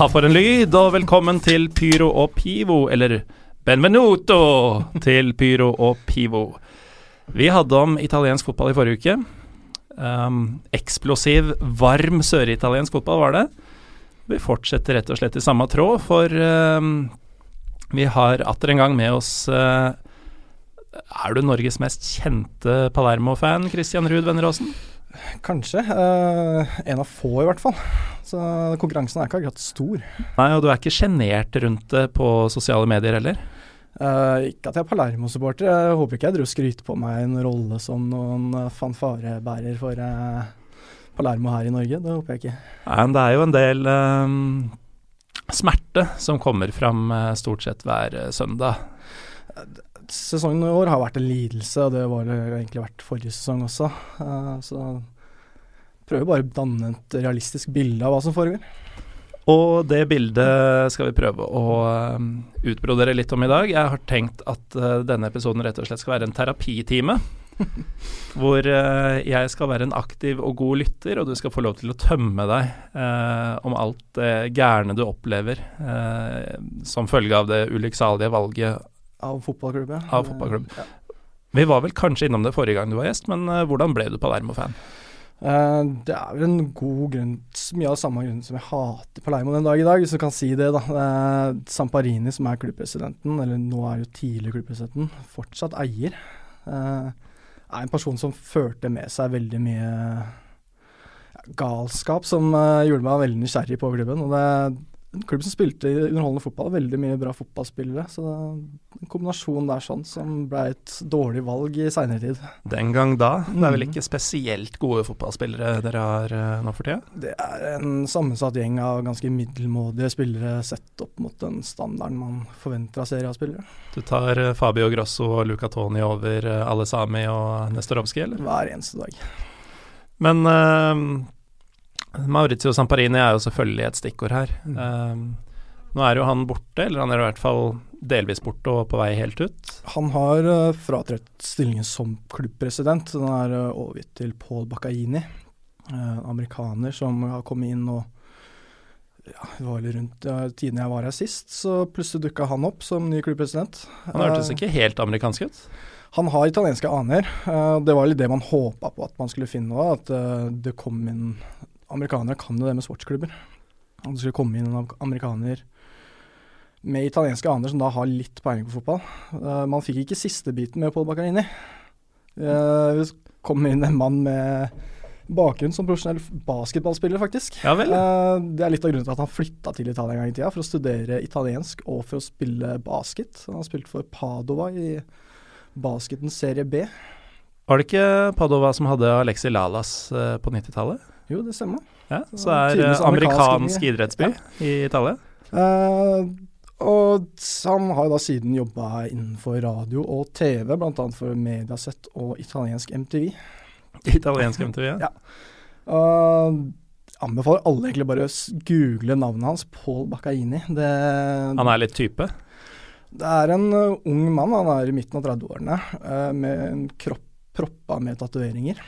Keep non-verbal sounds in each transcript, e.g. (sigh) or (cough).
Ah, for en lyd, og velkommen til Pyro og Pivo, eller benvenuto til Pyro og Pivo. Vi hadde om italiensk fotball i forrige uke. Um, eksplosiv, varm søritaliensk fotball var det. Vi fortsetter rett og slett i samme tråd, for um, vi har atter en gang med oss uh, Er du Norges mest kjente Palermo-fan, Christian Ruud Venneråsen? Kanskje. Uh, en av få, i hvert fall. Så konkurransen er ikke akkurat stor. Nei, og du er ikke sjenert rundt det på sosiale medier heller? Uh, ikke at jeg er Palermo-supporter. Jeg håper ikke jeg dro og skryter på meg en rolle som noen fanfarebærer for uh, Palermo her i Norge. Det håper jeg ikke. Nei, men det er jo en del um, smerte som kommer fram stort sett hver søndag. Sesongen i år har vært en lidelse, og det var det egentlig vært forrige sesong også. så prøver bare å danne et realistisk bilde av hva som foregår. Og det bildet skal vi prøve å um, utbrodere litt om i dag. Jeg har tenkt at denne episoden rett og slett skal være en terapitime. (laughs) hvor jeg skal være en aktiv og god lytter, og du skal få lov til å tømme deg uh, om alt det gærne du opplever som følge av det ulykksalige valget av fotballklubb. Av fotballklubb. Ja. Vi var vel kanskje innom det forrige gang du var gjest, men hvordan ble du Palermo-fan? Uh, det er vel en god grunn, mye av samme grunn som jeg hater Palermo den dag i dag, hvis du kan si det. da. Uh, Samparini, som er klubbpresidenten, eller nå er jo tidligere klubbpresidenten, fortsatt eier. Er en person som førte med seg veldig mye galskap, som gjorde meg veldig nysgjerrig på klubben. og det en klubb som spilte underholdende fotball, veldig mye bra fotballspillere. Så det er en kombinasjon der sånn som ble et dårlig valg i seinere tid. Den gang da? Det er vel mm. ikke spesielt gode fotballspillere dere har uh, nå for tida? Det er en sammensatt gjeng av ganske middelmådige spillere sett opp mot den standarden man forventer av serieavspillere. Du tar uh, Fabio Grosso og Luca Toni over alle Sami og Nestorovskij, eller? Hver eneste dag. Men Maurizio Samparini er jo selvfølgelig et stikkord her. Um, nå er jo han borte, eller han er i hvert fall delvis borte og på vei helt ut. Han har uh, fratrådt stillingen som klubbpresident. Den er uh, overgitt til Paul Baccaini, uh, amerikaner som har kommet inn og ja, det var vel rundt ja, tiden jeg var her sist, så plutselig dukka han opp som ny klubbpresident. Han hørtes ikke helt amerikansk ut? Han har italienske aner. Det var litt det man håpa på at man skulle finne òg, at det kom inn amerikanere kan jo det med sportsklubber. At det skulle komme inn en amerikaner med italienske aner som da har litt peiling på fotball. Uh, man fikk ikke siste biten med Paul Baccarini. Uh, det kom inn en mann med bakgrunn som profesjonell basketballspiller, faktisk. Ja vel. Uh, det er litt av grunnen til at han flytta til Italia en gang i tida, for å studere italiensk og for å spille basket. Han har spilt for Padova i basketens serie B. Var det ikke Padova som hadde Alexi Lalas på 90-tallet? Jo, det stemmer. Ja, så er uh, amerikansk idrettsby ja. i Italia? Uh, og han har da siden jobba innenfor radio og TV, bl.a. for Mediaset og italiensk MTV. Italiensk MTV, ja. (laughs) ja. Uh, anbefaler alle egentlig bare å google navnet hans, Paul Baccaini. Det, han er litt type? Det er en uh, ung mann, han er i midten av 30-årene, uh, med en kropp proppa med tatoveringer.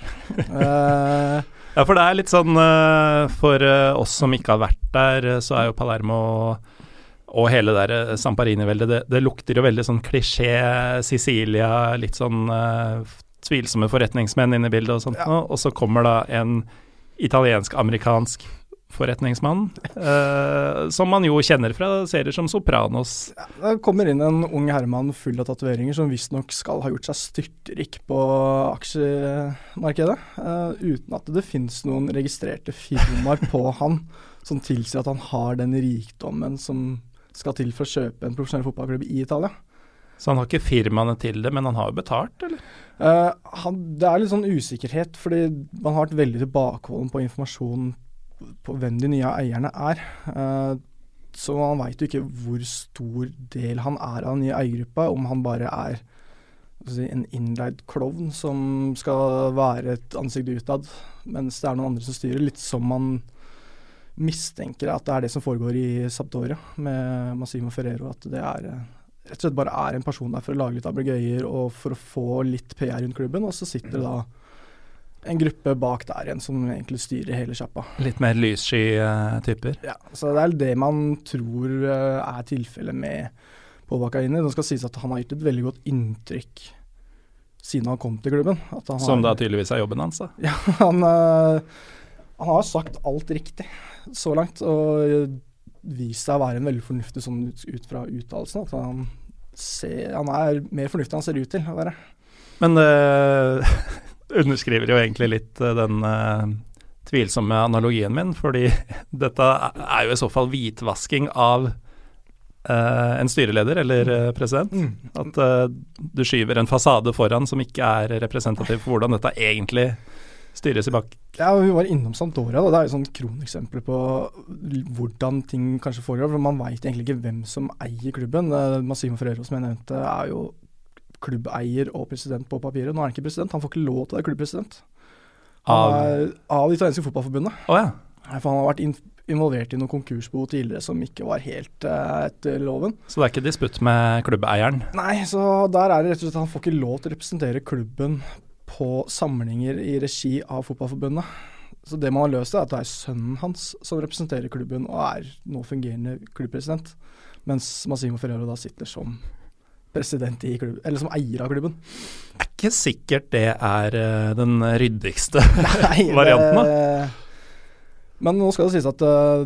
uh, (laughs) ja, for det er litt sånn uh, For uh, oss som ikke har vært der, så er jo Palermo og hele der Samparini-veldet, det, det, lukter jo veldig sånn klisjé Sicilia, litt sånn tvilsomme forretningsmenn inn i bildet og sånt ja. og så kommer da en italiensk-amerikansk forretningsmann, uh, som man jo kjenner fra serier som Sopranos. Ja, det kommer inn en ung herremann full av tatoveringer som visstnok skal ha gjort seg styrtrik på aksjemarkedet, uh, uten at det finnes noen registrerte firmaer på han som tilsier at han har den rikdommen som skal til for å kjøpe en profesjonell fotballklubb i Italia. Så han har ikke firmaene til det, men han har jo betalt, eller? Uh, han, det er litt sånn usikkerhet, fordi man har vært veldig tilbakeholden på informasjon på hvem de nye eierne er. Uh, så man veit jo ikke hvor stor del han er av den nye eiergruppa, om han bare er en innleid klovn som skal være et ansikt utad, mens det er noen andre som styrer. Litt som man mistenker at det er det som foregår i Saptoria med Massimo Ferrero. At det er rett og slett bare er en person der for å lage litt ablegøyer og for å få litt PR rundt klubben, og så sitter det da en gruppe bak der igjen som egentlig styrer hele sjappa. Litt mer lyssky uh, typer? Ja, så det er det man tror uh, er tilfellet med Pål Bakaini. Det skal sies at han har gitt et veldig godt inntrykk siden han kom til klubben. som da tydeligvis er jobben hans, da? (laughs) Ja, han, uh, han har sagt alt riktig så langt, og vist seg å være en veldig fornuftig sånn ut, ut fra uttalelsen. At han, ser, han er mer fornuftig enn han ser ut til å være. Men (laughs) underskriver jo egentlig litt uh, den uh, tvilsomme analogien min, fordi (laughs) dette er jo i så fall hvitvasking av uh, en styreleder eller president. Mm. At du skyver en fasade foran som ikke er representativ for hvordan dette egentlig styres i bak. Ja, vi var innom Sampdoria. Det er jo sånn kroneksempel på hvordan ting kanskje foregår. for Man veit egentlig ikke hvem som eier klubben. Massimo Ferrero, som jeg nevnte, er jo klubbeier og president på papiret. Nå er han ikke president, han får ikke lov til å være klubbpresident. Av, av det italienske fotballforbundet. Oh, ja. For han har vært involvert i noen konkursbo tidligere som ikke var helt uh, etter loven. Så det er ikke disputt med klubbeieren? Nei, så der er det rett og slett at han får ikke lov til å representere klubben på samlinger i regi av Fotballforbundet. Så det man har løst, er at det er sønnen hans som representerer klubben og er nå fungerende klubbpresident, mens Massimo Ferrero da sitter som president i klubben, eller som eier av klubben. Det er ikke sikkert det er uh, den ryddigste (laughs) Nei, (laughs) varianten, da. Men nå skal det sies at uh,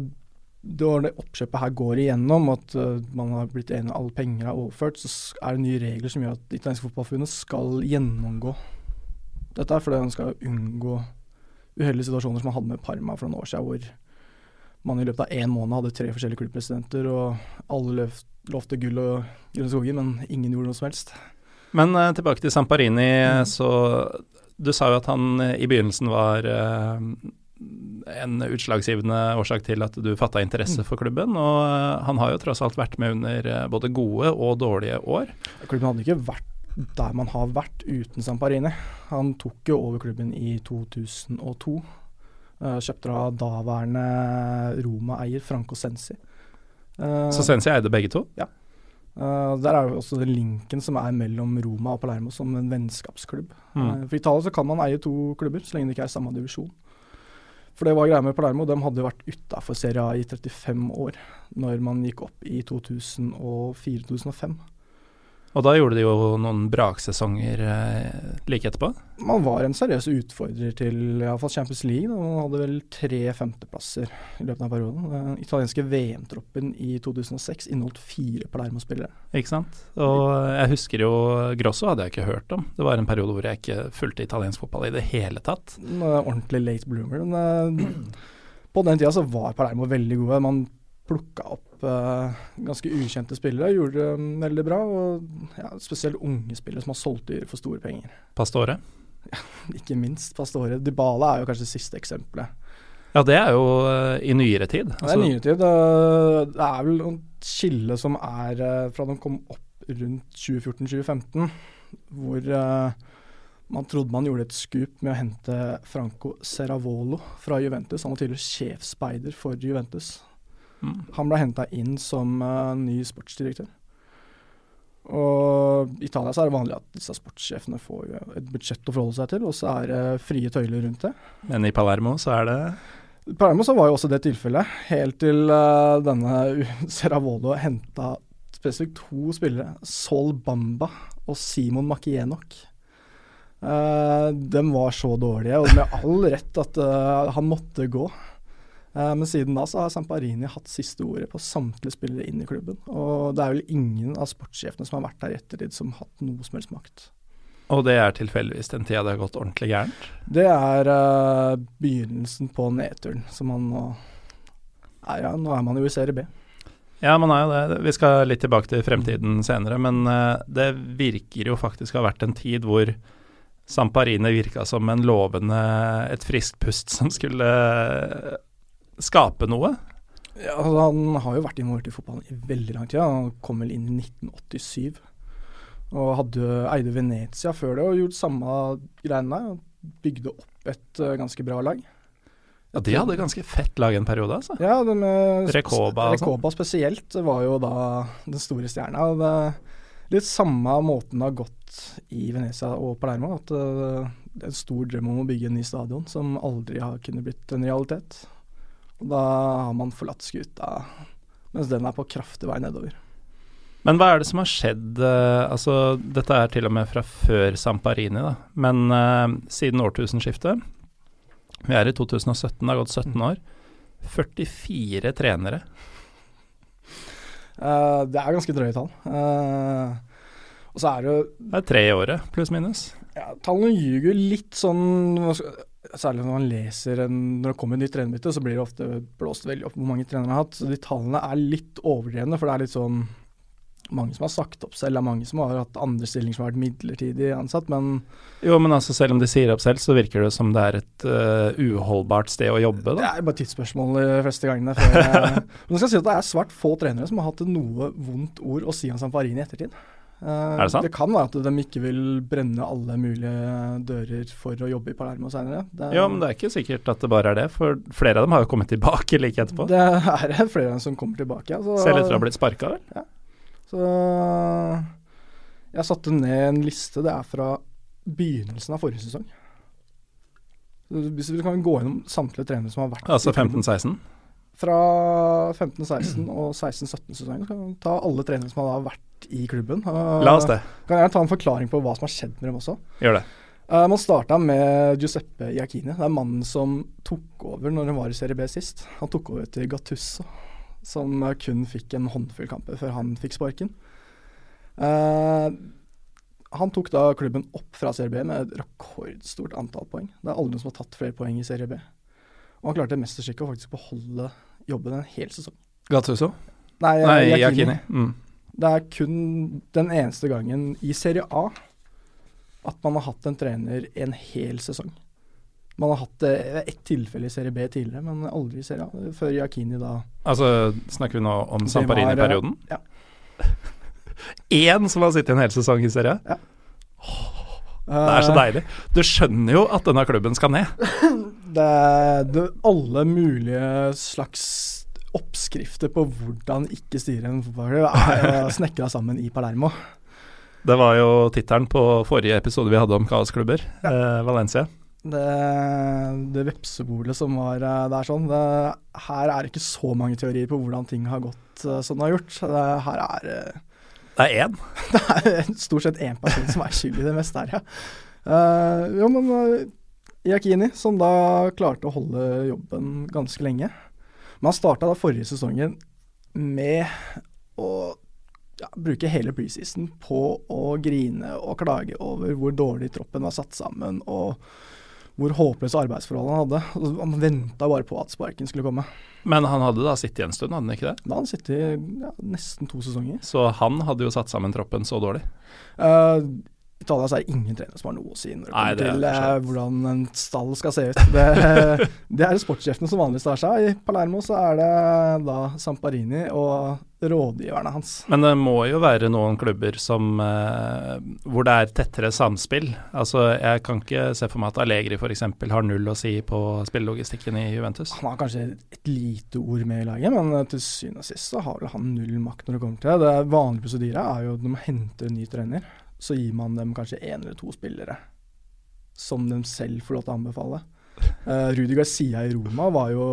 når det oppkjøpet her går igjennom, at uh, man har blitt enig om alle penger er overført, så er det nye regler som gjør at Det italienske fotballforbundet skal gjennomgå dette, er fordi man skal unngå uheldige situasjoner som man hadde med Parma for noen år siden, hvor man i løpet av én måned hadde tre forskjellige klubbpresidenter, og alle løft, lovte gull og grønne skoger, men ingen gjorde noe som helst. Men uh, tilbake til Samparini. Mm. Så du sa jo at han uh, i begynnelsen var uh, en utslagsgivende årsak til at du fatta interesse mm. for klubben. Og han har jo tross alt vært med under både gode og dårlige år. Klubben hadde ikke vært der man har vært uten Samparini. Han tok jo over klubben i 2002. Uh, kjøpte av daværende Roma-eier Franco Sensi. Uh, så Sensi eide begge to? Ja. Uh, der er jo også den linken som er mellom Roma og Palermo som en vennskapsklubb. Mm. Uh, for Italia så kan man eie to klubber, så lenge det ikke er samme divisjon. For det var greia med Palermo, de hadde vært utafor Serie A i 35 år når man gikk opp i 2004-2005. Og da gjorde de jo noen braksesonger eh, like etterpå? Man var en seriøs utfordrer til iallfall Champions League. Da. Man hadde vel tre femteplasser i løpet av perioden. Den italienske VM-troppen i 2006 inneholdt fire Palermo-spillere. Ikke sant. Og jeg husker jo Grosso hadde jeg ikke hørt om. Det var en periode hvor jeg ikke fulgte italiensk fotball i det hele tatt. Ordentlig late bloomer. Men, eh, (clears throat) på den tida så var Palermo veldig gode. Man plukka opp uh, ganske ukjente spillere, gjorde det um, veldig bra. Og ja, spesielt unge spillere som har solgt dyr for store penger. Pastore? (laughs) Ja, ikke minst Pastore. Dybala er jo kanskje det siste eksempelet. Ja, det er jo uh, i nyere tid. Altså. Det er altså- nyere tid. Uh, det er vel noen skille som er uh, fra de kom opp rundt 2014-2015, hvor man trodde man gjorde et skup med å hente Franco Seravolo fra Juventus. Han var tidligere sjefsspeider for Juventus. Mm. Han ble henta inn som uh, ny sportsdirektør. Og I Italia så er det vanlig at disse sportssjefene får et budsjett å forholde seg til, og så er det frie tøyler rundt det. Men i Palermo så er det I Palermo så var jo også det tilfellet, helt til uh, denne (laughs) Seravolo henta spesifikt to spillere, Sol Bamba og Simon Makienok. Uh, de var så dårlige, og med all rett at uh, han måtte gå. Eh, men siden da så har Samparini hatt siste ordet på samtlige spillere inn i klubben. Og det er vel ingen av sportssjefene som har vært der i ettertid som har hatt noe som helst makt. Og det er tilfeldigvis den tida det har gått ordentlig gærent? Det er uh, begynnelsen på nedturen. Så man nå er, ja, nå er man jo i serie B. Ja, man er jo det. Vi skal litt tilbake til fremtiden senere, men uh, det virker jo faktisk å ha vært en tid hvor Samparini virka som en lovende, et friskt pust som skulle skape noe? Ja, altså, han har jo vært involvert i fotballen i veldig lang tid. Han kom vel inn i 1987. Og hadde, eide Venezia før det og gjort samme greiene der. Bygde opp et uh, ganske bra lag. Ja, De hadde ganske fett lag en periode, altså. Ja, det med Rekoba, Rekoba spesielt var jo da den store stjerna. Det, litt samme måten det har gått i Venezia og Palermo. At uh, det er en stor drøm om å bygge en ny stadion som aldri har kunnet blitt en realitet. Da har man forlatt skuta mens den er på kraftig vei nedover. Men hva er det som har skjedd uh, Altså, dette er til og med fra før Samparini, da. Men uh, siden årtusenskiftet Vi er i 2017, det har gått 17 år. 44 trenere. Uh, det er ganske drøye tall. og så er det jo Det er tre i året, pluss minus. Ja, tallene ljuger litt sånn Særlig når man leser en, når det kommer et nytt trenerbytte, så blir det ofte blåst veldig opp hvor mange trenere har hatt. Så de tallene er litt overdrevne, for det er litt sånn mange som har sagt opp selv. Det er mange som har hatt andre stillinger som har vært midlertidig ansatt, men Jo, men altså selv om de sier opp selv, så virker det som det er et uh, uholdbart sted å jobbe, da. Det er bare tidsspørsmål de fleste gangene. Før, (laughs) men jeg skal si at det er svært få trenere som har hatt noe vondt ord å si om Samparini i ettertid. Uh, er det sant? Det kan være at de ikke vil brenne alle mulige dører for å jobbe i Palermo senere. ja, men det er ikke sikkert at det bare er det, for flere av dem har jo kommet tilbake (laughs) like etterpå. Det er flere av dem som kommer tilbake, Altså, Selv etter å ha blitt sparka, vel? Ja. Så jeg satte ned en liste. Det er fra begynnelsen av forrige sesong. Så hvis vi kan gå gjennom samtlige trenere som har vært Altså 15-16? Fra 15-16 og 16-17-sesongen. Kan vi ta alle trenere som har vært i klubben. La oss det. Kan jeg ta en forklaring på hva som har skjedd med dem også? Gjør det. Uh, man starta med Giuseppe Iacchini. Det er mannen som tok over når han var i Serie B sist. Han tok over til Gattusso, som kun fikk en håndfull kamper før han fikk sparken. Uh, han tok da klubben opp fra Serie B med et rekordstort antall poeng. Det er aldri noen som har tatt flere poeng i Serie B. Og han klarte mesterstykket å faktisk beholde jobben en hel sesong. Gattuso? Nei, Nei Yakini. Mm. Det er kun den eneste gangen i Serie A at man har hatt en trener en hel sesong. Man har hatt det ett tilfelle i Serie B tidligere, men aldri i Serie A. Før Yakini da Altså, snakker vi nå om Samparini-perioden? Ja. Én (laughs) som har sittet en hel sesong i Serie A? Ja. Det er så deilig. Du skjønner jo at denne klubben skal ned. (laughs) Det er det, alle mulige slags oppskrifter på hvordan ikke styre en fotballklubb, er (laughs) snekra sammen i Palermo. Det var jo tittelen på forrige episode vi hadde om kaosklubber, ja. eh, Valencia. Det, det vepsebolet som var eh, der sånn det, Her er det ikke så mange teorier på hvordan ting har gått uh, som det har gjort. Det, her er uh, Det er én? (laughs) det er stort sett én person som er skyld i det meste her, ja. Uh, jo, men Iakini, som da klarte å holde jobben ganske lenge. Men han starta da forrige sesongen med å ja, bruke hele preseason på å grine og klage over hvor dårlig troppen var satt sammen, og hvor håpløse arbeidsforhold han hadde. Han venta bare på at sparken skulle komme. Men han hadde da sittet en stund, hadde han ikke det? Da hadde han sittet ja, nesten to sesonger. Så han hadde jo satt sammen troppen så dårlig? Uh, Italia så er det ingen trenere som har noe å si når det kommer til eh, hvordan en stall skal se ut. Det, (laughs) det er sportssjefene som vanligvis tar seg. I Palermo så er det da Samparini og rådgiverne hans. Men det må jo være noen klubber som eh, hvor det er tettere samspill. Altså Jeg kan ikke se for meg at Allegri f.eks. har null å si på spillelogistikken i Juventus. Han har kanskje et lite ord med i laget, men til syvende og sist så har vel han null makt når det kommer til det. Det vanlige prosedyret er jo at de henter en ny trener så gir man dem kanskje én eller to spillere som de selv får lov til å anbefale. (laughs) Uh, Rudi Garcia i Roma var jo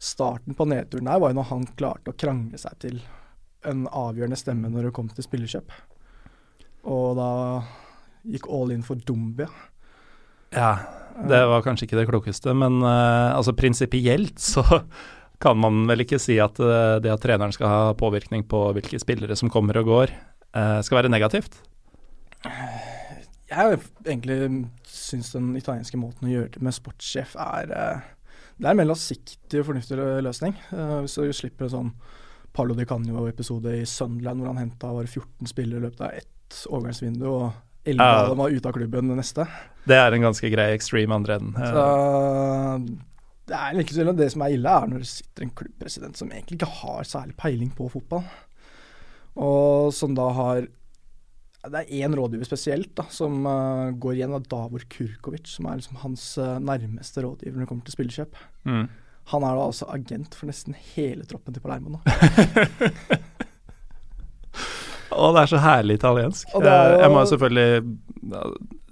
Starten på nedturen der var jo når han klarte å krangle seg til en avgjørende stemme når det kom til spillerkjøp. Og da gikk all in for Dumbia. Ja, det var kanskje ikke det klokeste, men uh, altså prinsipielt så (laughs) kan man vel ikke si at det at treneren skal ha påvirkning på hvilke spillere som kommer og går, skal være negativt. Jeg egentlig syns den italienske måten å gjøre det med sportssjef er eh, Det er en mer langsiktig og fornuftig løsning. Eh, hvis du slipper en sånn Paolo Di Canio-episode i Sunderland hvor han henta 14 spillere i løpet av ett overgangsvindu, og 11 av dem var ute av klubben det neste. Det er en ganske grei extreme andre enden. Så det er like så Det som er ille, er når det sitter en klubbpresident som egentlig ikke har særlig peiling på fotball, og som da har det er én rådgiver spesielt da, som uh, går igjen, av Davor Kurkovic, som er liksom hans uh, nærmeste rådgiver når det kommer til spillekjøp. Mm. Han er da altså agent for nesten hele troppen til Palermo nå. (laughs) Å, det er så herlig italiensk. Og det er jo- Jeg må jo selvfølgelig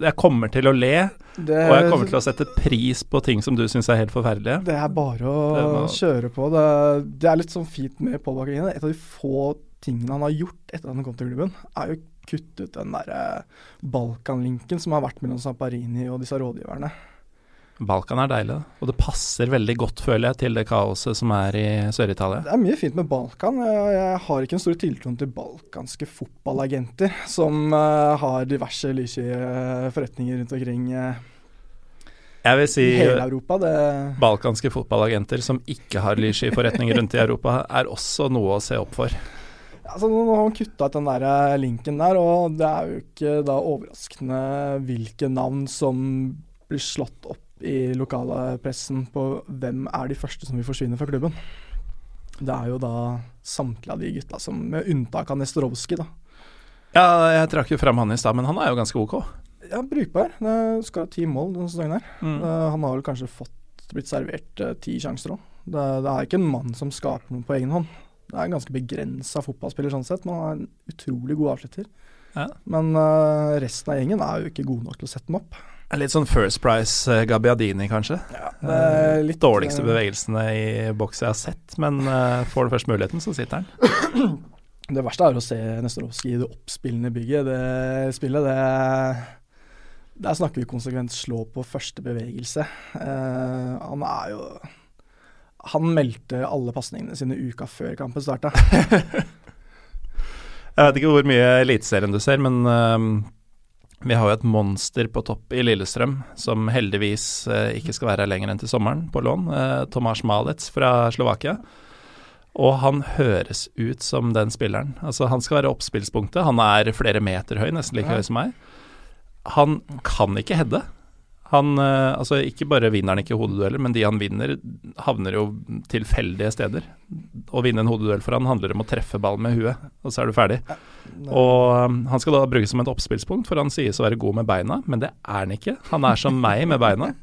Jeg kommer til å le, Det, og jeg kommer til å sette pris på ting som du syns er helt forferdelige. Det er bare å Det må- kjøre på. Det, det er litt sånn fint med Pål. Et av de få tingene han har gjort etter at han kom til klubben, er jo kutte ut den derre Balkan-linken som har vært mellom Zamparini og disse rådgiverne. Balkan er deilig, og det passer veldig godt, føler jeg, til det kaoset som er i Sør-Italia. Det er mye fint med Balkan. Jeg, har ikke en stor tiltro til balkanske fotballagenter som eh, har diverse lyse eh, forretninger rundt omkring eh, Jeg vil si hele Europa. Det, balkanske fotballagenter som ikke har lyssky-forretninger rundt i Europa, er også noe å se opp for. Altså, nå har han kutta ut den der eh, linken der, og det er jo ikke da overraskende hvilke navn som blir slått opp i lokalpressen på hvem er de første som vil forsvinne fra klubben. Det er jo da samtlige av de gutta som, med unntak av Nestorovskij, da. Ja, jeg trakk jo fram han i stad, men han er jo ganske ok. Ja, brukbar. Det skal ha ti mål denne sesongen her. Mm. Eh, han har vel kanskje fått blitt servert eh, ti sjanser òg. Det, det er ikke en mann som skaper noe på egen hånd. Det er en ganske begrensa fotballspiller sånn sett, Man har er en utrolig god avslutter. Ja. Men uh, resten av gjengen er jo ikke gode nok til å sette den opp. Litt sånn First Price uh, Gabbiadini, kanskje. Ja, er litt Dårligste eh, bevegelsene i boks jeg har sett, men uh, får du først muligheten, så sitter han. (clears throat) Det verste er å se Nestorovskij i det oppspillende bygget. Det spillet, det Der snakker vi konsekvent slå på første bevegelse. Eh, han er jo Han meldte alle pasningene sine uka før kampen starta. (laughs) Jeg vet ikke hvor mye Eliteserien du ser, men uh, vi har jo et monster på topp i Lillestrøm, som heldigvis uh, ikke skal være her lenger enn til sommeren, på lån. Uh, Tomas Malec fra Slovakia. Og han høres ut som den spilleren. Altså, han skal være oppspillspunktet. Han er flere meter høy, nesten like Ja. høy som meg. Han kan ikke heade. Han, eh, altså Ikke bare vinner han ikke hodedueller, men de han vinner, havner jo tilfeldige steder. Å vinne en hodeduell for han handler om å treffe ballen med huet, og så er du ferdig. Og um, han skal da brukes som et oppspillspunkt, for han sies å være god med beina, men det er han ikke. Han er som meg med beina.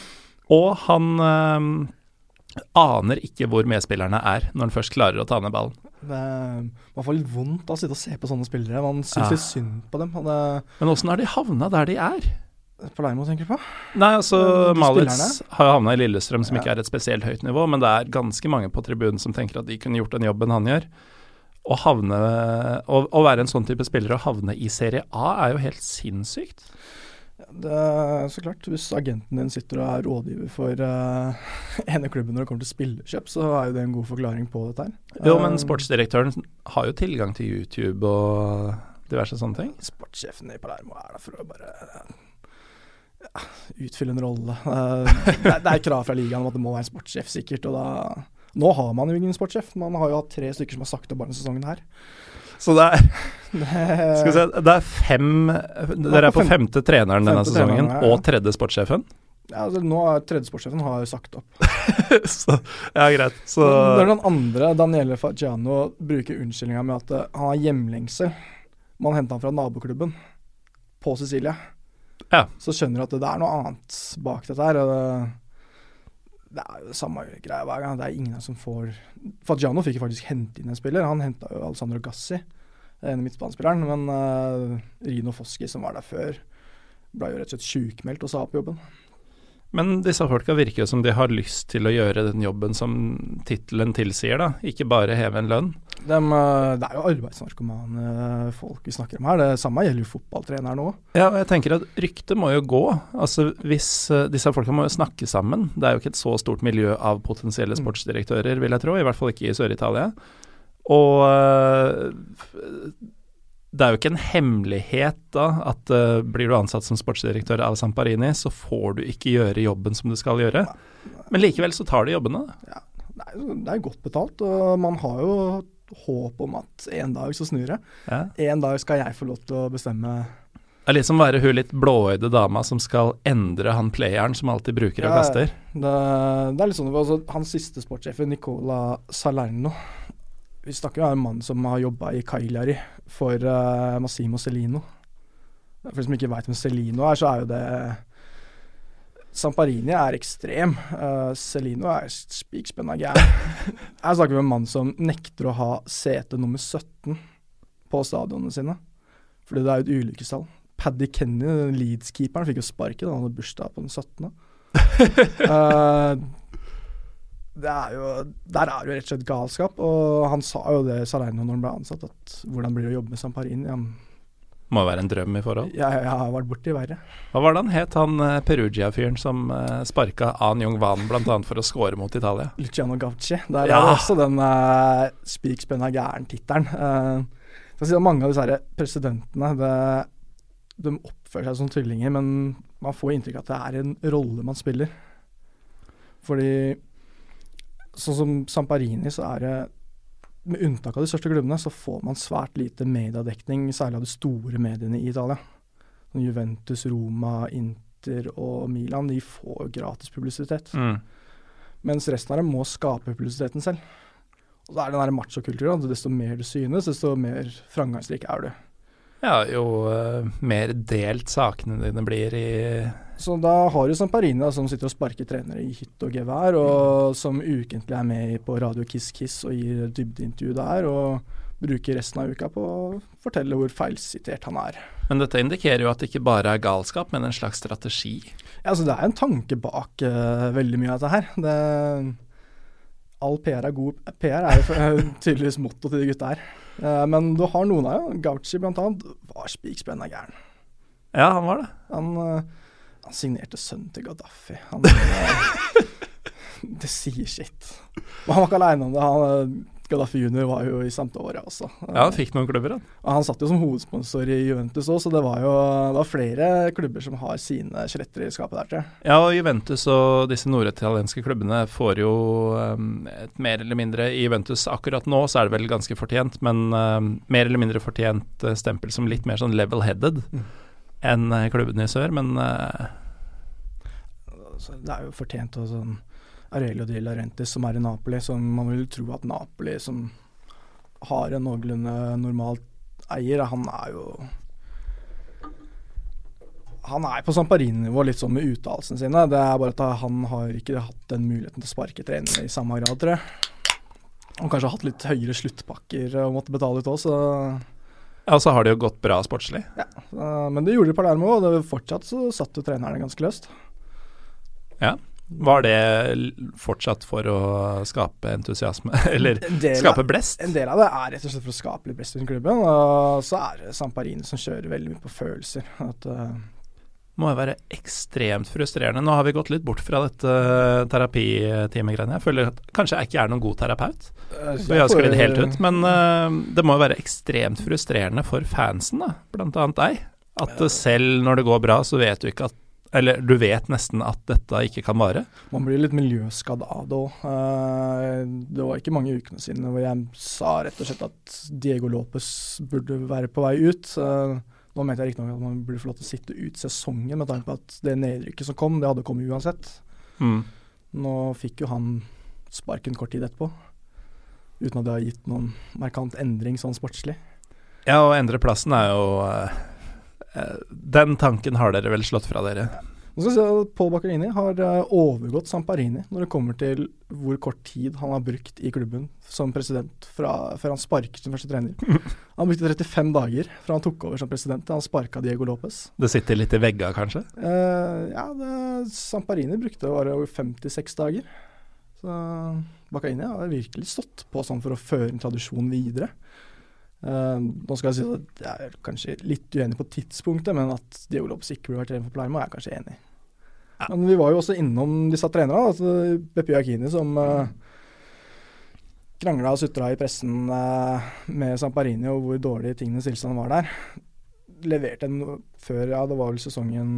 (laughs) Og han øh, aner ikke hvor medspillerne er når han først klarer å ta ned ballen. Det er i hvert fall litt vondt å sitte og se på sånne spillere. Man syns Ja. litt synd på dem. Det, Men åssen har de havna der de er? Palermo tenker du på? Nei, altså Malitz har jo havna i Lillestrøm, som Ja. ikke er et spesielt høyt nivå, men det er ganske mange på tribunen som tenker at de kunne gjort den jobben han gjør. Å havne Å, å være en sånn type spiller og havne i Serie A er jo helt sinnssykt. Det er så klart, hvis agenten din sitter og er rådgiver for uh, (laughs) ene klubben når det kommer til spillerkjøp, så er jo det en god forklaring på dette her. Jo, men Eh, sportsdirektøren har jo tilgang til YouTube og diverse sånne ting. Sportssjefen i Palermo er der for å bare utfylle en rolle. Eh, det, er- det er krav fra ligaen om at det må være en sportssjef, sikkert. Og da Nå har man jo ingen sportssjef. Man har jo hatt tre stykker som har sagt opp bare denne sesongen her. Så det er, skal vi se, det er fem Dere er på femte treneren denne femte sesongen, treneren, ja, og tredje sportssjefen. ja, altså, nå er tredje sportssjefen har sagt opp. (laughs) Så, ja, greit. Så Når den andre, Daniele Fagiano, bruker unnskyldninga med at eh, han har hjemlengsel Man henta han fra naboklubben på Sicilia. Ja. Så skjønner du at det er noe annet bak dette her. Og det, det er jo det samme greia hver gang. Det er ingen som får Fagiano fikk jo faktisk hente inn en spiller. Han henta jo Alessandro Gassi, en midtbanespilleren. Men uh, Rino Foschi, som var der før, ble jo rett og slett sjukmeldt og sa opp jobben. Men disse folka virker jo som de har lyst til å gjøre den jobben som tittelen tilsier, da. Ikke bare heve en lønn. Dem, eh, det er jo arbeidsnarkomane folk vi snakker om her. Det samme gjelder jo fotballtreneren òg. Ja, og jeg tenker at ryktet må jo gå. Altså hvis uh, Disse folka må jo snakke sammen. Det er jo ikke et så stort miljø av potensielle Mm. sportsdirektører, vil jeg tro. I hvert fall ikke i Sør-Italia. Og det er jo ikke en hemmelighet da at uh, blir du ansatt som sportsdirektør av Samparini, så får du ikke gjøre jobben som du skal gjøre. Men likevel så tar de jobbene. da. Det er, jo- godt betalt, og man har jo håp om at en dag så snur det. Ja. En dag skal jeg få lov til å bestemme Det er litt som å være hun litt blåøyde dama som skal endre han playeren som alltid bruker og kaster. ja. Det, det er litt sånn, altså, Hans siste sportssjef, Nicola Salerno Vi snakker jo om en mann som har jobba i Cagliari for uh, Massimo Celino. For de som ikke veit hvem Celino er, så er jo det Samparini er ekstrem. Uh, Celino er spikspenna gæren. (laughs) Her snakker vi om en mann som nekter å ha sete nummer 17 på stadionene sine. Fordi det er jo et ulykkestall. Paddy Kenny, Leeds-keeperen, fikk jo sparket da han hadde bursdag på den 17. uh, det er jo, der er jo rett og slett galskap. Og han sa jo det Salerno når han ble ansatt, at hvordan blir det å jobbe med Samparini? Han, Må være en drøm i forhold. Ja, jeg har vært borti verre. Hva var det han het, han eh, Perugia-fyren som uh, sparka An Jung Van bl.a. for å score mot Italia? Luciano Gavci. Der Ja. er det også den uh, spikspenna gæren-tittelen. Uh, si mange av disse presidentene det, de oppfører seg som tvillinger, men man får inntrykk av at det er en rolle man spiller. Fordi sånn som Samparini, så er det med unntak av de største klubbene, så får man svært lite mediedekning, særlig av de store mediene i Italia. Sånn Juventus, Roma, Inter og Milan, de får gratis publisitet. Mm. Mens resten av dem må skape publisiteten selv. Og da er det den der machokulturen. Desto mer du synes, desto mer framgangsrik er du. Ja, jo uh, mer delt sakene dine blir i Så da har du Samparini som sitter og sparker trenere i hytte og gevær, og som ukentlig er med på Radio Kiss Kiss og gir dybdeintervju der, og bruker resten av uka på å fortelle hvor feilsitert han er. Men dette indikerer jo at det ikke bare er galskap, men en slags strategi. Ja, altså Det er en tanke bak uh, veldig mye av dette her. Det, all PR er god PR, er jo eh, (laughs) tydeligvis motto til de gutta her. Uh, men du har noen av dem. Gauci annet var spiksprenna gæren. Ja, han var det. Han, eh, han signerte sønnen til Gaddafi. Han, eh, (laughs) det sier sitt. Og han var ikke aleine om det. Han, eh, Gaddafi junior var jo i Sampdoria også. Ja, han fikk noen klubber, han. Han satt jo som hovedsponsor i Juventus òg, så det var jo det var flere klubber som har sine skjeletter i skapet der, tror jeg. Ja, og Juventus og disse norditalienske klubbene får jo um, et mer eller mindre I Juventus akkurat nå så er det vel ganske fortjent, men um, mer eller mindre fortjent uh, stempel som litt mer sånn level-headed Mm. enn klubbene i sør, men uh, Så det er jo fortjent av sånn Aurelio di Laurentiis som er i Napoli, som man vil tro at Napoli, som har en noenlunde normal eier, han er jo Han er på Samparini-nivå litt sånn med uttalelsene sine. Det er bare at han har ikke hatt den muligheten til å sparke trenere i samme grad, tror jeg. Og kanskje hatt litt høyere sluttpakker å måtte betale ut òg, så ja, så har det jo gått bra sportslig. Ja, Men det gjorde de Palermo, og det fortsatt så satt jo trenerne ganske løst. Var det fortsatt for å skape entusiasme, (laughs) eller del, skape blest? en del av det er rett og slett for å skape litt blest rundt klubben. Og så er det Samparini som kjører veldig mye på følelser. At, uh, Må jo være ekstremt frustrerende. Nå har vi gått litt bort fra dette terapitimegreiene. Jeg føler at kanskje jeg ikke er noen god terapeut. Så jeg har sklidd helt ut. Men uh, det må jo være ekstremt frustrerende for fansen, da, blant annet deg. At eh, selv når det går bra, så vet du ikke at Eller du vet nesten at dette ikke kan vare. Man blir litt miljøskadd av det òg. det var ikke mange ukene siden hvor jeg sa rett og slett at Diego Lopez burde være på vei ut. Uh, nå mente jeg riktignok at man burde få lov til å sitte ut sesongen, med tanke på at det nedrykket som kom, det hadde kommet uansett. Mm. Nå fikk jo han sparken kort tid etterpå. Uten at det har gitt noen markant endring sånn sportslig. Ja, å endre plassen er jo eh, eh, Den tanken har dere vel slått fra dere? Nå skal vi se at Paul Baccarini har eh, overgått Samparini når det kommer til hvor kort tid han har brukt i klubben som president fra, før han sparket som første trener. (laughs) Han brukte 35 dager fra han tok over som president til han sparka Diego Lopez. Det sitter litt i vegga, kanskje? Eh, ja, det, Samparini brukte bare over 56 dager. Så Baccarini har virkelig stått på sånn for å føre en tradisjon videre. Eh, nå skal jeg si at jeg er kanskje litt uenig på tidspunktet, men at Diego Lopez ikke burde vært trener for Palermo, er jeg kanskje enig i. Ja. Men vi var jo også innom disse trenerne. Altså Beppe Iacchini som uh, krangla og sutra i pressen uh, med Samparini og hvor dårlig tingenes tilstand var der. Leverte en før, ja, det var vel sesongen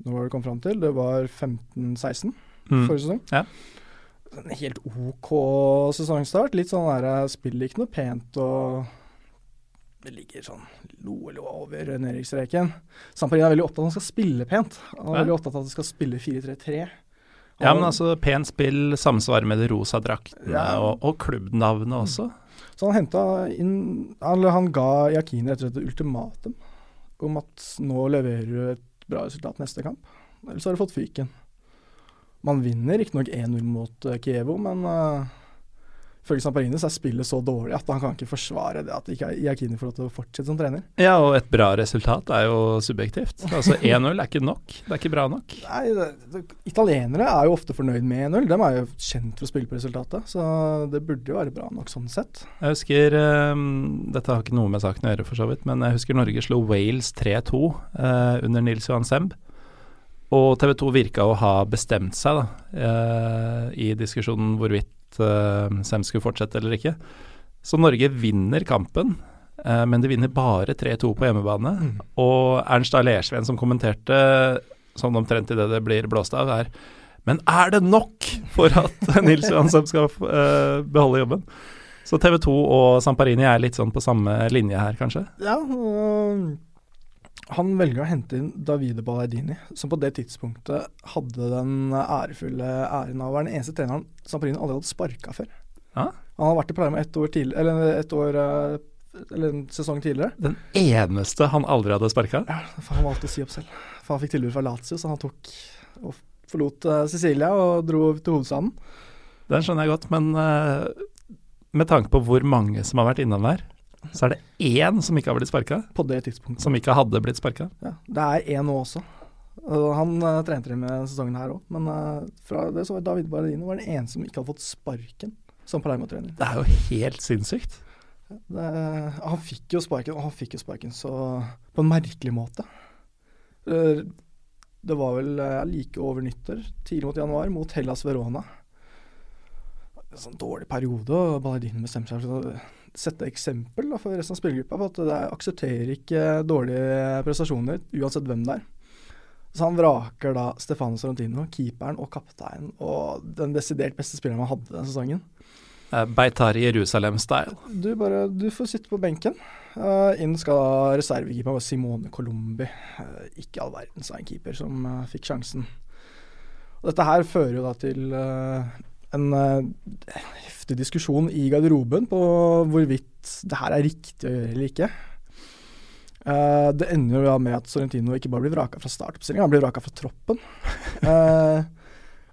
Nå var det kom fram til? Det var 15-16 Mm. forrige sesong. Ja. En helt OK sesongstart. Litt sånn der Spiller ikke noe pent og det ligger sånn noe eller over nedrykksstreken. Samparina er veldig opptatt av at han skal spille pent. Han er veldig opptatt av at han skal spille 4-3-3. Ja, men altså, pent spill samsvarer med de rosa draktene Ja. og, og klubbnavnet også. Så han henta inn Eller han ga Yakini rett og slett et ultimatum om at nå leverer du et bra resultat neste kamp, ellers har du fått fyken. Man vinner riktignok 1-0 mot uh, Kievo, men uh, Ifølge Samparini så er spillet så dårlig at han kan ikke forsvare det at ikke Iakini får lov til å fortsette som trener. Ja, og et bra resultat er jo subjektivt. Altså (laughs) 1-0 er ikke nok. Det er ikke bra nok. Nei, det, det, Italienere er jo ofte fornøyd med 1-0. De er jo kjent for å spille på resultatet, så det burde jo være bra nok sånn sett. Jeg husker um, Dette har ikke noe med saken å gjøre, for så vidt, men jeg husker Norge slo Wales 3-2 uh, under Nils Johan Semb. Og TV 2 virka å ha bestemt seg da, uh, i diskusjonen hvorvidt uh, Sem skulle fortsette eller ikke. Så Norge vinner kampen, uh, men de vinner bare 3-2 på hjemmebane. Mm. Og Ernst A. Som kommenterte sånn omtrent idet det blir blåst av, er Men er det nok for at (laughs) Nils Johan Sem skal uh, beholde jobben? Så TV 2 og Samparini er litt sånn på samme linje her, kanskje? Ja, og han velger å hente inn Davide Ballardini, som på det tidspunktet hadde den ærefulle æren av å være den eneste treneren Samparini aldri hadde sparka før. Ja? Han har vært i Palermo ett år tidlig, eller et år eh, eller en sesong tidligere. Den eneste han aldri hadde sparka? Ja, for han valgte å si opp selv. For han fikk tilbud fra Lazio, så han tok og forlot uh, Sicilia og dro til hovedstaden. Den skjønner jeg godt, men uh, med tanke på hvor mange som har vært innom der, så er det én som ikke har blitt sparka. På det tidspunktet. Som ikke hadde blitt sparka. Ja, det er én nå også. Han uh, trente det med sesongen her òg, men uh, fra det så var David Baradino var den eneste som ikke hadde fått sparken som Palermo-trener. Det er jo helt sinnssykt. Det, han fikk jo sparken, og han fikk jo sparken så på en merkelig måte. Uh, det var vel like over nyttår, tidlig mot januar, mot Hellas Verona. En sånn dårlig periode, og Balladino bestemte seg for sette eksempel da, for resten av spillergruppa på at det aksepterer ikke dårlige prestasjoner, uansett hvem det er. Så han vraker da Stefano Sorrentino, keeperen og kapteinen, og den desidert beste spilleren man hadde den sesongen. Beitar Beitari Jerusalem-style. Du, bare, du får sitte på benken. Uh, inn skal reservekeeper Simone Colombi. Uh, ikke all verdens av en keeper som uh, fikk sjansen. Og dette her fører jo da til en heftig diskusjon i garderoben på hvorvidt det her er riktig å gjøre eller ikke. Uh, det ender jo med at Sorrentino ikke bare blir vraka fra startoppstillinga, han blir vraka fra troppen. Uh,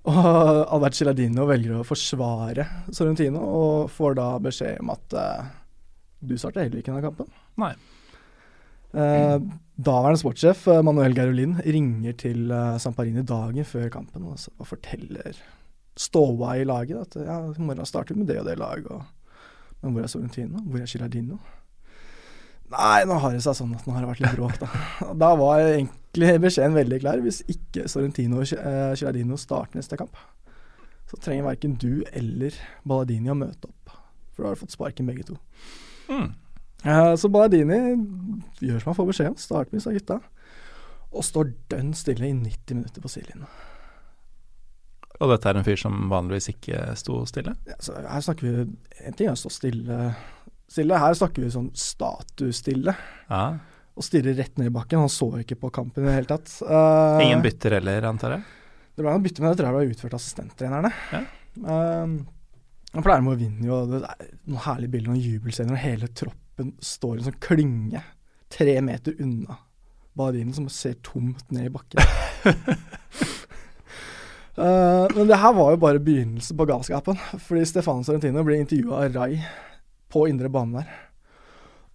(laughs) og Albert Ciladino velger å forsvare Sorrentino, og får da beskjed om at uh, du starter heller ikke denne kampen. Nei. daværende sportssjef Manuel Gerolin ringer til Samparini dagen før kampen og, og forteller ståa i laget. At ja, i morgen starter vi med det og det laget. Og, men hvor er Sorrentino? Hvor er Ciladino? Nei, nå har det seg sånn at nå har det vært litt bråk, da. (laughs) Da var egentlig beskjeden veldig klar. Hvis ikke Sorrentino og Ciladino starter neste kamp, så trenger verken du eller Balladini å møte opp. For da har du fått sparken begge to. Mm. Uh, så Balladini gjør som han får beskjed om, starter med disse gutta. Og står dønn stille i 90 minutter på sidelinja. Og dette er en fyr som vanligvis ikke sto stille? Ja, her snakker vi En ting er å stå stille, stille. Her snakker vi sånn statusstille. Ja. Og stirre rett ned i bakken. Han så ikke på kampen i det hele tatt. Uh, Ingen bytter heller, antar jeg? Det ble noen bytter, men det tror jeg ble utført av assistenttrenerne. Ja. Uh, pleier med å vinne jo Det er noen herlige bilder, noen jubelscener, og hele troppen står i en sånn klynge tre meter unna Badinen, som ser tomt ned i bakken. (laughs) Uh, men det her var jo bare begynnelsen på galskapen. Fordi Stefano Sorrentino blir intervjua av Rai på indre bane der.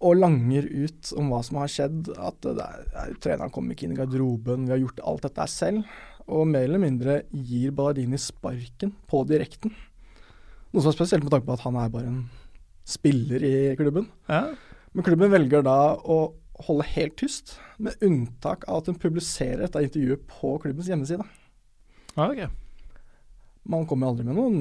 Og langer ut om hva som har skjedd. At er, treneren kommer ikke inn i garderoben, vi har gjort alt dette selv. Og mer eller mindre gir Ballardini sparken på direkten. Noe som er spesielt med tanke på at han er bare en spiller i klubben. Ja. Men klubben velger da å holde helt tyst, med unntak av at hun publiserer dette intervjuet på klubbens hjemmeside. Ah, okay. Man kommer aldri med noen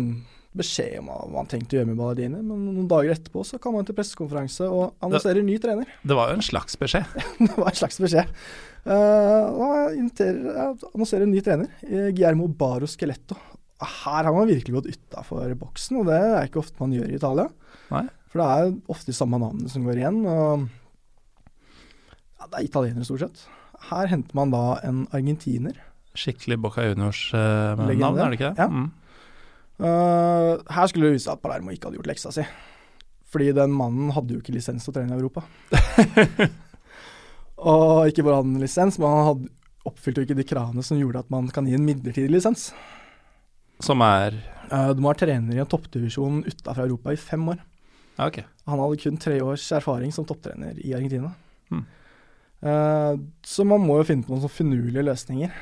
beskjed om hva man tenkte å gjøre med Balladini, men noen dager etterpå så kan man til pressekonferanse og annonsere ny trener. (laughs) Det var jo en slags beskjed? (laughs) det var en slags beskjed. Uh, annonserer ny trener, Guillermo Baro Skeletto. Her har man virkelig gått utafor boksen, og det er ikke ofte man gjør i Italia. Nei. For det er ofte de samme navnene som går igjen. og ja, Det er italienere, stort sett. Her henter man da en argentiner Skikkelig Boca Juniors-navn, uh, er det ikke det? Ja. Mm. Uh, her skulle det vise seg at Palermo ikke hadde gjort leksa si. Fordi den mannen hadde jo ikke lisens til å trene i Europa. (laughs) og ikke bare hadde han lisens, men han hadde oppfylte jo ikke de kravene som gjorde at man kan gi en midlertidig lisens. Som er Uh, du må være trener i en toppdivisjon utafor Europa i fem år. ja, Ok. Han hadde kun tre års erfaring som topptrener i Argentina. Hmm. Uh, så man må jo finne på noen sånn finurlige løsninger.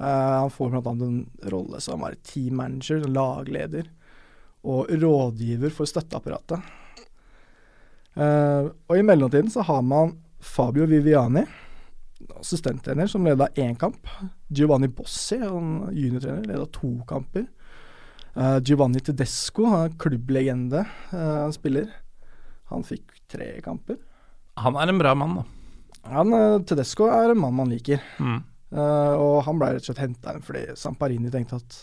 Eh, han får bl.a. en rolle som er team manager, lagleder, og rådgiver for støtteapparatet. Eh, og i mellomtiden så har man Fabio Viviani, assistenttrener, som leda én kamp. Giovanni Bossi, en juniortrener, leda to kamper. Eh, Giovanni Tedesco, han klubblegende uh, spiller. Han fikk tre kamper. Han er en bra mann, da. Han, Tedesco er en mann man liker, Mm. Eh, og han ble rett og slett henta inn fordi Samparini tenkte at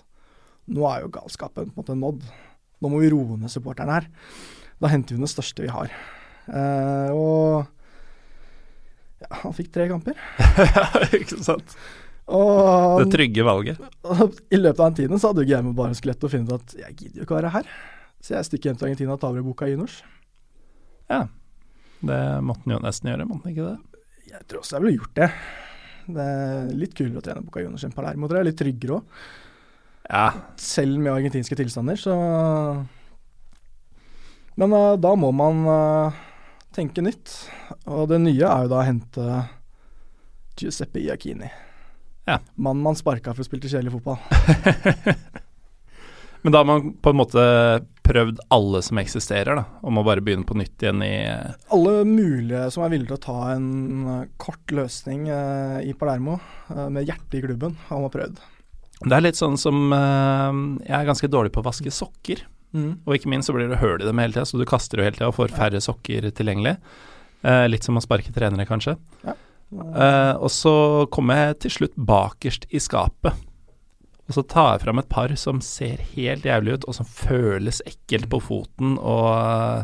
nå er jo galskapen på en måte nådd. Nå må vi roe ned supporterne her. Da henter vi det største vi har. Uh, og ja, han fikk tre kamper. (laughs) ikke sant? Og Det trygge valget. Og I løpet av den tiden så hadde jo Guillermo bare skelett og funnet ut at jeg gidder jo ikke å være her. Så jeg stikker hjem til Argentina og tar over boka Juniors. Ja. Det måtte han jo nesten gjøre, måtte han ikke det? Jeg tror også jeg ville gjort det. Det er litt kulere å trene boka Juniors enn Palermo, tror jeg. Litt tryggere òg. Ja. Selv med argentinske tilstander, så Men uh, da må man uh, tenke nytt. Og det nye er jo da å hente Giuseppe Iacchini. Ja. Mannen man sparka for å spille kjedelig fotball. (laughs) Men da har man på en måte prøvd alle som eksisterer, da. Og må bare begynne på nytt igjen i Alle mulige som er villige til å ta en eh, kort løsning eh, i Palermo, eh, med hjertet i klubben, har man prøvd. Det er litt sånn som eh, Jeg er ganske dårlig på å vaske sokker. Og ikke minst så blir det hull i dem hele tida, så du kaster jo hele tida og får færre sokker tilgjengelig. Eh, litt som å sparke trenere, kanskje. Eh, og så kommer jeg til slutt bakerst i skapet. Og så tar jeg fram et par som ser helt jævlig ut, og som føles ekkelt på foten. Og eh,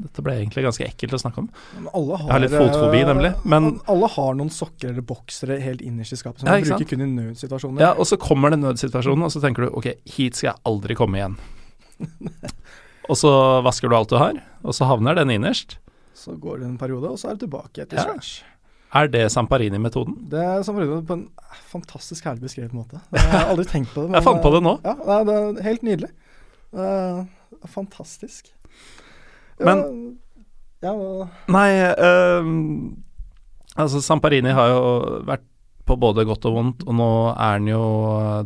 dette ble egentlig ganske ekkelt å snakke om. Har, Jeg har litt fotfobi, eh, nemlig, men- Alle har noen sokker eller boksere helt innerst i skapet som Ja, man bruker kun i nødsituasjoner. Ja, og så kommer den nødsituasjonen, og så tenker du ok, hit skal jeg aldri komme igjen. (laughs) og så vasker du alt du har, og så havner den innerst. Så går det en periode, og så er det tilbake etter Ja. scratch. Er det Samparini-metoden? Det er Samparini på en fantastisk herlig beskrevet måte. Jeg har aldri tenkt på det. (laughs) Jeg fant på det nå. Ja, det er, helt nydelig. Er fantastisk. Men- ja, ja, Nei, øhm, altså Samparini har jo vært på både godt og vondt, og nå er han jo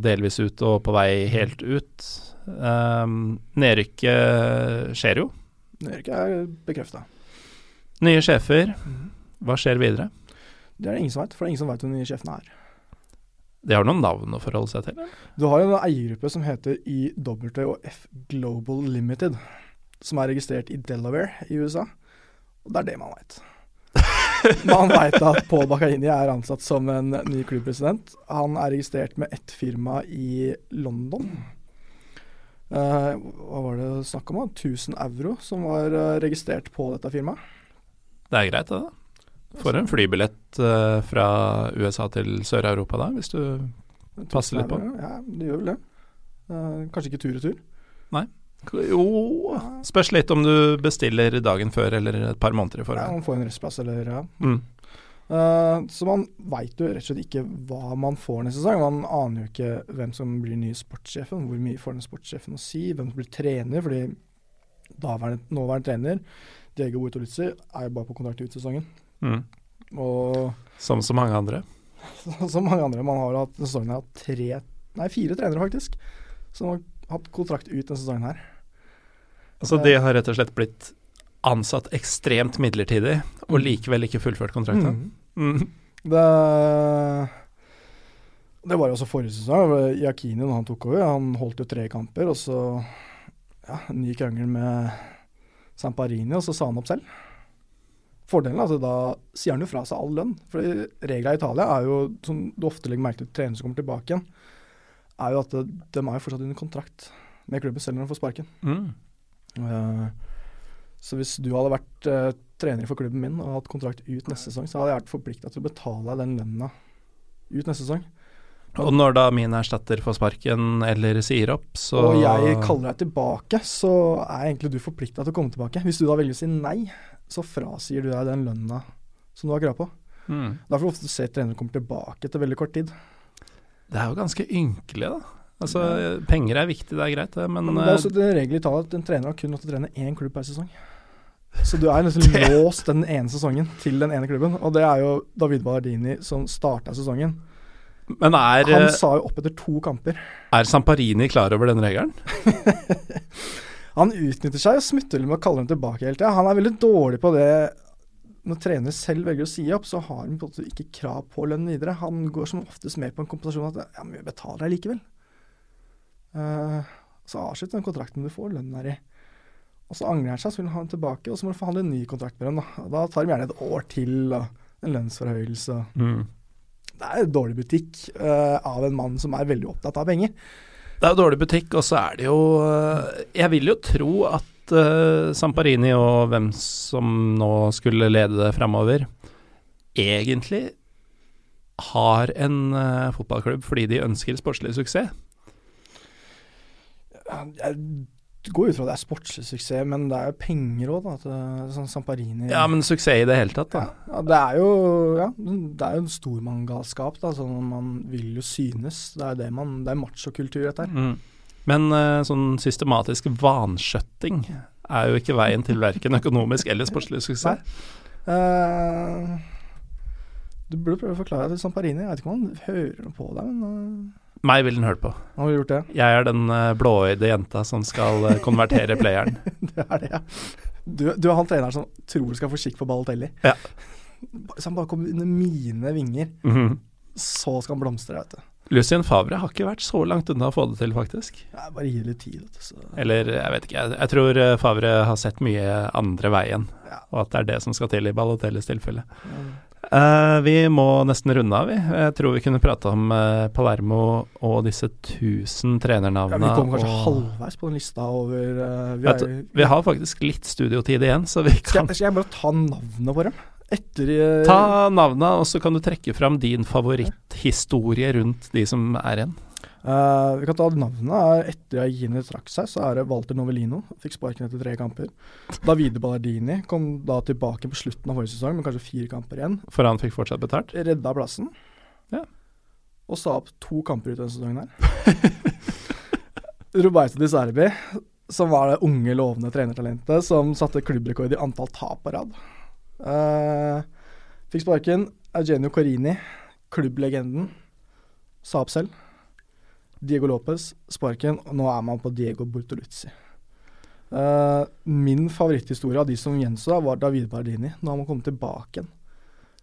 delvis ute og på vei helt ut. Um, Nedrykket skjer jo. Nedrykket er bekrefta. Nye sjefer. Hva skjer videre? Det er det ingen som vet, for det er ingen som vet hvem de nye sjefene er. De har noen navn å forholde seg til? eller? Du har jo en eiergruppe som heter IWF Global Limited, som er registrert i Delaware i USA. Og det er det man veit. (laughs) Man veit at Paul Bakarini er ansatt som en ny klubbpresident. Han er registrert med ett firma i London. Uh, hva var det snakk om? da? 1000 euro som var eh, registrert på dette firmaet. Det er greit, det. da. Får en flybillett uh, fra USA til Sør-Europa da, hvis du Passer litt på. Ja, det gjør vel det. Uh, kanskje ikke tur-retur. Jo, spørs litt om du bestiller dagen før eller et par måneder i Ja, forveien. man får en restplass eller ja. Mm. Uh, så man veit jo rett og slett ikke hva man får neste sesong. Man aner jo ikke hvem som blir nye sportssjefen, hvor mye får den sportssjefen å si, hvem som blir trener. Fordi daværende, nåværende trener, Diego Bortoluzzi, er jo bare på kontrakt ut sesongen. Mm. Og Som så mange andre. (laughs) som mange andre, man har hatt sesongen hatt tre, nei fire trenere faktisk, som har hatt kontrakt ut denne sesongen her. Så det har rett og slett blitt ansatt ekstremt midlertidig, og likevel ikke fullført kontrakten. Mm. Mm. Det, det var jo også forrige sesong. Iakini, når han tok over, han holdt jo tre kamper, og så ja, ny krangel med Samparini, og så sa han opp selv. Fordelen er at da sier han jo fra seg all lønn. For reglene i Italia er jo, som du ofte legger merke til trenere som kommer tilbake igjen, er jo at de, de er jo fortsatt under kontrakt med klubben selv når de får sparken. Mm. Uh, så hvis du hadde vært uh, trener for klubben min og hatt kontrakt ut neste sesong, så hadde jeg vært forplikta til å betale den lønna ut neste sesong. Og når da min erstatter får sparken eller sier opp, så Og jeg kaller deg tilbake, så er egentlig du forplikta til å komme tilbake. Hvis du da velger å si nei, så frasier du deg den lønna som du har krav på. mm. Derfor ofte ser trenere kommer tilbake etter veldig kort tid. Det er jo ganske ynkelig, da. Altså, Penger er viktig, det er greit, det, men, Men det er eh, også en regel i Italia at en trener har kun å trene én klubb per sesong. (laughs) Så du er nesten låst den ene sesongen til den ene klubben. Og det er jo David Ballardini som starta sesongen. men er, Han eh, sa jo opp etter to kamper. er Samparini klar over den regelen? (laughs) Han utnytter seg og smutter med å kalle dem tilbake hele tida. Han er veldig dårlig på det Når trener selv velger å si opp, så har han på en måte ikke krav på lønn videre. Han går som oftest mer på en kompensasjon at ja, men vi betaler deg likevel. Uh, så avslutt den kontrakten du får lønn her i. Og så angrer han seg, så vil han ha den tilbake, og så må du forhandle en ny kontrakt med dem. Da, da tar de gjerne et år til, og en lønnsforhøyelse. Mm. Det er dårlig butikk uh, av en mann som er veldig opptatt av penger. Det er jo dårlig butikk, og så er det jo eh, Jeg vil jo tro at uh, Samparini og hvem som nå skulle lede det framover, egentlig har en uh, fotballklubb fordi de ønsker sportslig suksess. Jeg går ut fra det er sportslig suksess, men det er jo penger òg, da. Til, sånn Samparini Ja, men suksess i det hele tatt, da. Ja, det er jo ja, det er jo en stormannsgalskap. da, sånn Man vil jo synes. Det er det man, det er machokultur, dette her. Mm. Men eh, sånn systematisk vanskjøtting er jo ikke veien til verken økonomisk eller sportslig suksess. (laughs) Eh, du burde prøve å forklare det til Samparini. Jeg vet ikke om han hører på deg, men uh, Meg vil den høre på. han har gjort det. Jeg er den uh, blåøyde jenta som skal eh, konvertere playeren. (laughs) det er det, ja. Du, du er han treneren som tror du skal få kikk på Balotelli. Ja. Så han bare kommer under mine vinger, Mhm. så skal han blomstre, vet du. Lucien Favre har ikke vært så langt unna å få det til, faktisk. Nei, bare gi litt tid. Så. Eller jeg vet ikke, jeg, jeg tror eh, Favre har sett mye andre veien, Ja. og at det er det som skal til i Balotellis tilfelle. Ja. Eh, vi må nesten runde av, vi. Jeg tror vi kunne prate om uh, Palermo og disse tusen Ja, vi kommer kanskje og- halvveis på den lista over uh, vi er, du, Vi har faktisk litt studiotid igjen, så vi skal, jeg, skal jeg bare ta navnet på dem? Etter ta navnene, og så kan du trekke fram din favoritthistorie rundt de som er igjen. Eh, Vi kan ta navnet. Etter Aigini trakk seg, så er det Walter Novellino. Fikk sparken etter tre kamper. Davide Ballardini kom da tilbake på slutten av forrige sesong, med kanskje fire kamper igjen. For han fikk fortsatt betalt. Redda plassen. Ja. Og sa opp to kamper ut denne sesongen her. (laughs) Roberto Di Serbi, som var det unge, lovende trenertalentet som satte klubbrekord i antall tap på rad. Uh, fikk sparken. Eugenio Corini, klubblegenden, sa opp selv. Diego Lopez, sparken. Og nå er man på Diego Bortoluzzi. Uh, min favoritthistorie av de som gjenstod, var David Bardini. Nå har man kommet tilbake igjen.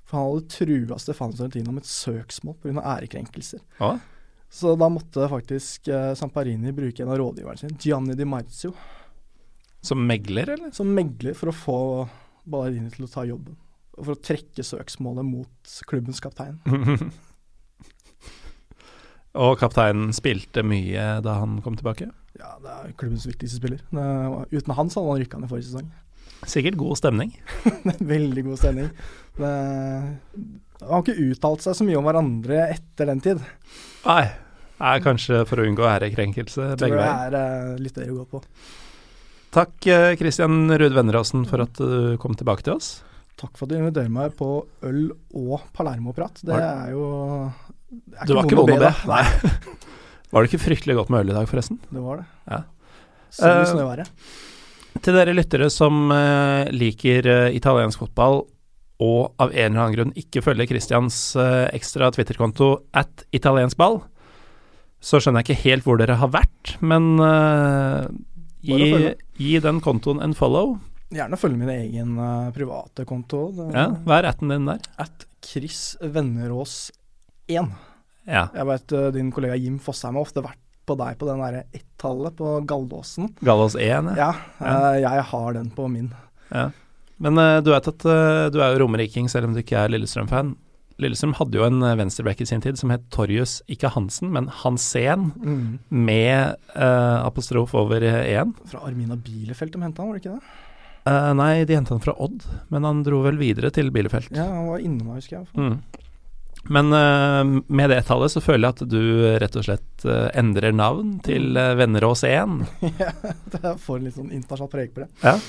For han hadde trua Stefano Sorrentino med et søksmål pga. ærekrenkelser. Ja. Så da måtte faktisk uh, Samparini bruke en av rådgiverne sine, Gianni Di Marzio, Som megler, eller? som megler for å få Bardini til å ta jobben. For å trekke søksmålet mot klubbens kaptein. (laughs) og kapteinen spilte mye da han kom tilbake. Ja, det er klubbens viktigste spiller. Det uten han så hadde han rykka ned forrige sesong. Sikkert god stemning. (laughs) Veldig god stemning. Det, han har ikke uttalt seg så mye om hverandre etter den tid. Nei. Er kanskje for å unngå ærekrenkelse Tror det er eh, litt det å gå på. Takk Kristian Christian Ruud Venneråsen for at du kom tilbake til oss. Takk for at du inviterer meg på øl og Palermo-prat. Det er jo det er Du var ikke vond å be. da. Nei. (laughs) Var det ikke fryktelig godt med øl i dag, forresten? Det var det. Ja. Selv i det. snøværet. Til dere lyttere som uh, liker uh, italiensk fotball og av en eller annen grunn ikke følger Christians eh, ekstra Twitter-konto at italienskball, så skjønner jeg ikke helt hvor dere har vært, men eh, gi, gi den kontoen en follow. Gjerne følge min egen uh, private konto. Ja, hva er atten din der? At Chris Vennerås 1. Ja, Jeg vet uh, din kollega Jim Fosheim har ofte vært på deg på den derre ett-tallet på Galdåsen. Galdås 1. Ja. Ja, Uh, jeg har den på min. Ja. Men du vet at du er jo romeriking selv om du ikke er Lillestrøm-fan. Lillestrøm hadde jo en venstreback i sin tid som het Torjus, ikke Hansen, men Hansen, med uh, apostrof over én. Fra Armina Bielefeld de henta han, var det ikke det? Eh, nei, de henta han fra Odd, men han dro vel videre til Bielefeld. Ja, han var innom meg, husker jeg. Mm. Men uh, med det tallet så føler jeg at du rett og slett uh, endrer navn til uh, Vennerås 1. (laughs) ja, det får litt sånn internasjonalt preg på det. Ja.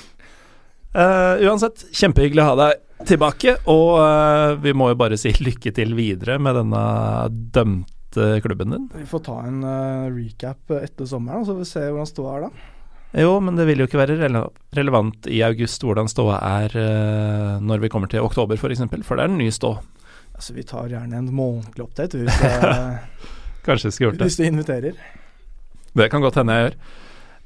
Uansett, kjempehyggelig å ha deg tilbake, og vi må jo bare si lykke til videre med denne dømte uh, klubben din? Vi får ta en uh, recap etter sommeren, så vi se hvordan ståa er da. Jo, men det vil jo ikke være rele relevant i august hvordan ståa er uh, når vi kommer til oktober f.eks., for, eksempel, for det er en ny stå. Altså, vi tar gjerne en månedlig update hvis, (laughs) Kanskje jeg skulle gjort det. hvis du inviterer. Det kan godt hende jeg gjør.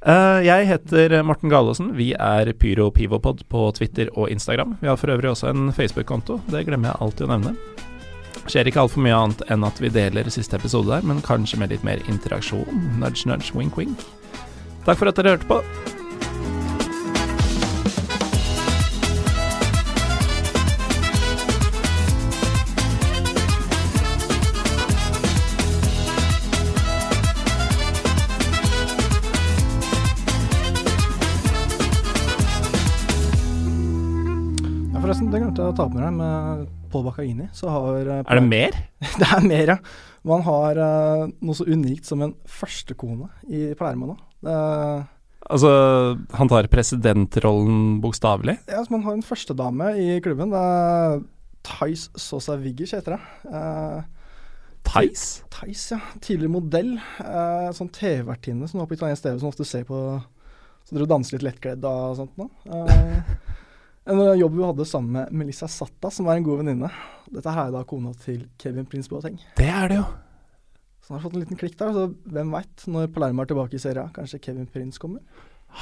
Uh, jeg heter Morten Galaasen. Vi er Pyro Pivopod på Twitter og Instagram. Vi har for øvrig også en Facebook-konto. Det glemmer jeg alltid å nevne. Skjer ikke altfor mye annet enn at vi deler siste episode der, men kanskje med litt mer interaksjon. Nudge, nudge, wink, wink. Takk for at dere hørte på. forresten, det glemte jeg å ta med deg med Paul Baccaini. Så har uh, Er det mer? (laughs) det er mer, ja. Man har uh, noe så unikt som en førstekone i nå. Uh, altså, han tar presidentrollen bokstavelig? Ja, altså, man har en førstedame i klubben. Det er Thais Sosa Viggic, heter det. Uh, Thais? Thais, ja. Tidligere modell. Uh, sånn TV-vertinne som var på italiensk TV, som ofte ser på Så dere danser litt lettkledd og sånt noe. Uh, en jobb vi hadde sammen med Melissa Satta, som er en god venninne. Dette her er da kona til Kevin Prince Boateng. Det er det jo. Så han har fått en liten klikk der, så hvem veit, når Palermo er tilbake i serien, kanskje Kevin Prince kommer?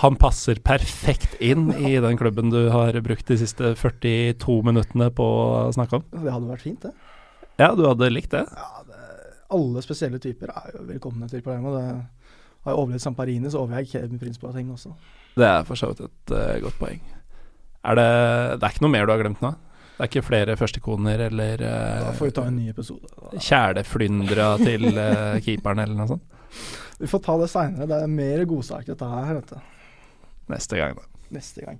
Han passer perfekt inn (laughs) i den klubben du har brukt de siste 42 minuttene på å snakke om. Det hadde vært fint, det. Ja, du hadde likt det? Ja, det, alle spesielle typer er jo velkomne til Palermo. Det har jeg overlevd Samparini, så overlever jeg Kevin Prince Boateng også. Det er for så vidt et uh, godt poeng. Er det, det er ikke noe mer du har glemt nå? Det er ikke flere førstekoner eller Da får vi ta en ny episode. Kjæleflyndra til uh, (laughs) keeperen eller noe sånt? Vi får ta det seinere. Det er mer godsak dette her. Du. Neste gang, da. Neste gang.